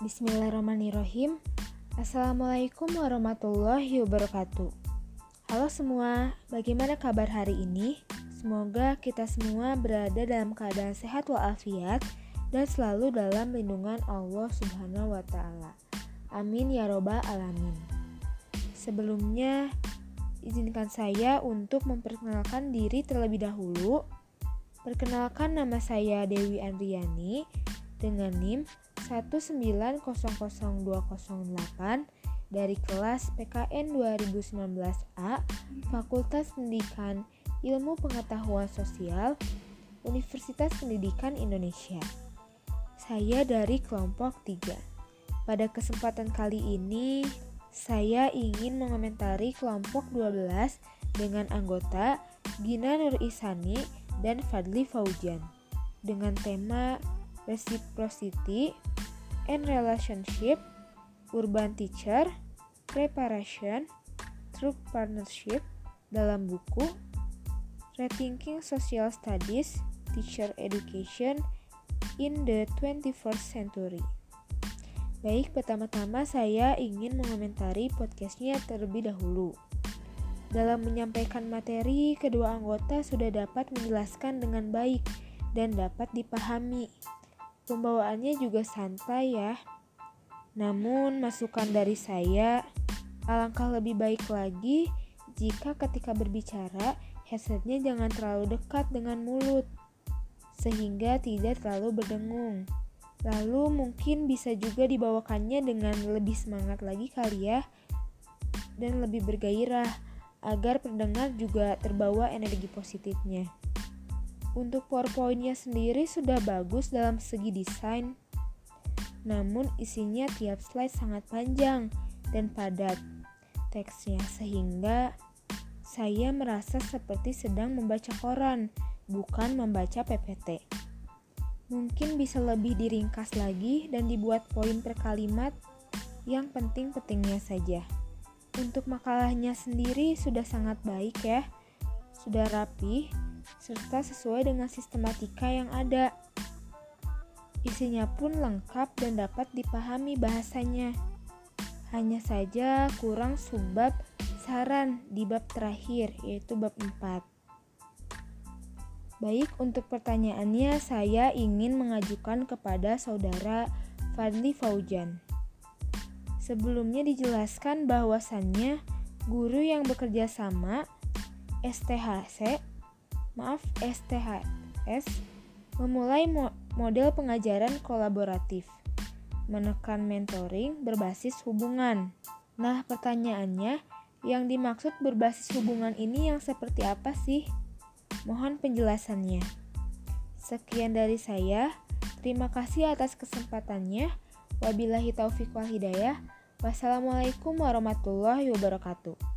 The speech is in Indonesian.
Bismillahirrahmanirrahim. Assalamualaikum warahmatullahi wabarakatuh. Halo semua, bagaimana kabar hari ini? Semoga kita semua berada dalam keadaan sehat walafiat dan selalu dalam lindungan Allah Subhanahu wa taala. Amin ya robbal alamin. Sebelumnya, izinkan saya untuk memperkenalkan diri terlebih dahulu. Perkenalkan nama saya Dewi Andriani dengan NIM 1900208 dari kelas PKN 2019A Fakultas Pendidikan Ilmu Pengetahuan Sosial Universitas Pendidikan Indonesia. Saya dari kelompok 3. Pada kesempatan kali ini, saya ingin mengomentari kelompok 12 dengan anggota Gina Nur Isani dan Fadli Faujan dengan tema Reciprocity and Relationship, Urban Teacher, Preparation, True Partnership dalam buku Rethinking Social Studies, Teacher Education in the 21st Century. Baik, pertama-tama saya ingin mengomentari podcastnya terlebih dahulu. Dalam menyampaikan materi, kedua anggota sudah dapat menjelaskan dengan baik dan dapat dipahami. Pembawaannya juga santai ya. Namun, masukan dari saya, alangkah lebih baik lagi jika ketika berbicara, headsetnya jangan terlalu dekat dengan mulut, sehingga tidak terlalu berdengung. Lalu mungkin bisa juga dibawakannya dengan lebih semangat lagi kali ya dan lebih bergairah agar pendengar juga terbawa energi positifnya. Untuk PowerPoint-nya sendiri sudah bagus dalam segi desain. Namun isinya tiap slide sangat panjang dan padat teksnya sehingga saya merasa seperti sedang membaca koran, bukan membaca PPT. Mungkin bisa lebih diringkas lagi dan dibuat poin per kalimat yang penting-pentingnya saja. Untuk makalahnya sendiri sudah sangat baik ya, sudah rapi, serta sesuai dengan sistematika yang ada. Isinya pun lengkap dan dapat dipahami bahasanya. Hanya saja kurang subbab saran di bab terakhir, yaitu bab 4. Baik, untuk pertanyaannya saya ingin mengajukan kepada saudara Fadli Faujan. Sebelumnya dijelaskan bahwasannya guru yang bekerja sama STHC, maaf STHS, memulai mo model pengajaran kolaboratif, menekan mentoring berbasis hubungan. Nah, pertanyaannya, yang dimaksud berbasis hubungan ini yang seperti apa sih? Mohon penjelasannya. Sekian dari saya. Terima kasih atas kesempatannya. Wabillahi taufiq wal hidayah. Wassalamualaikum warahmatullahi wabarakatuh.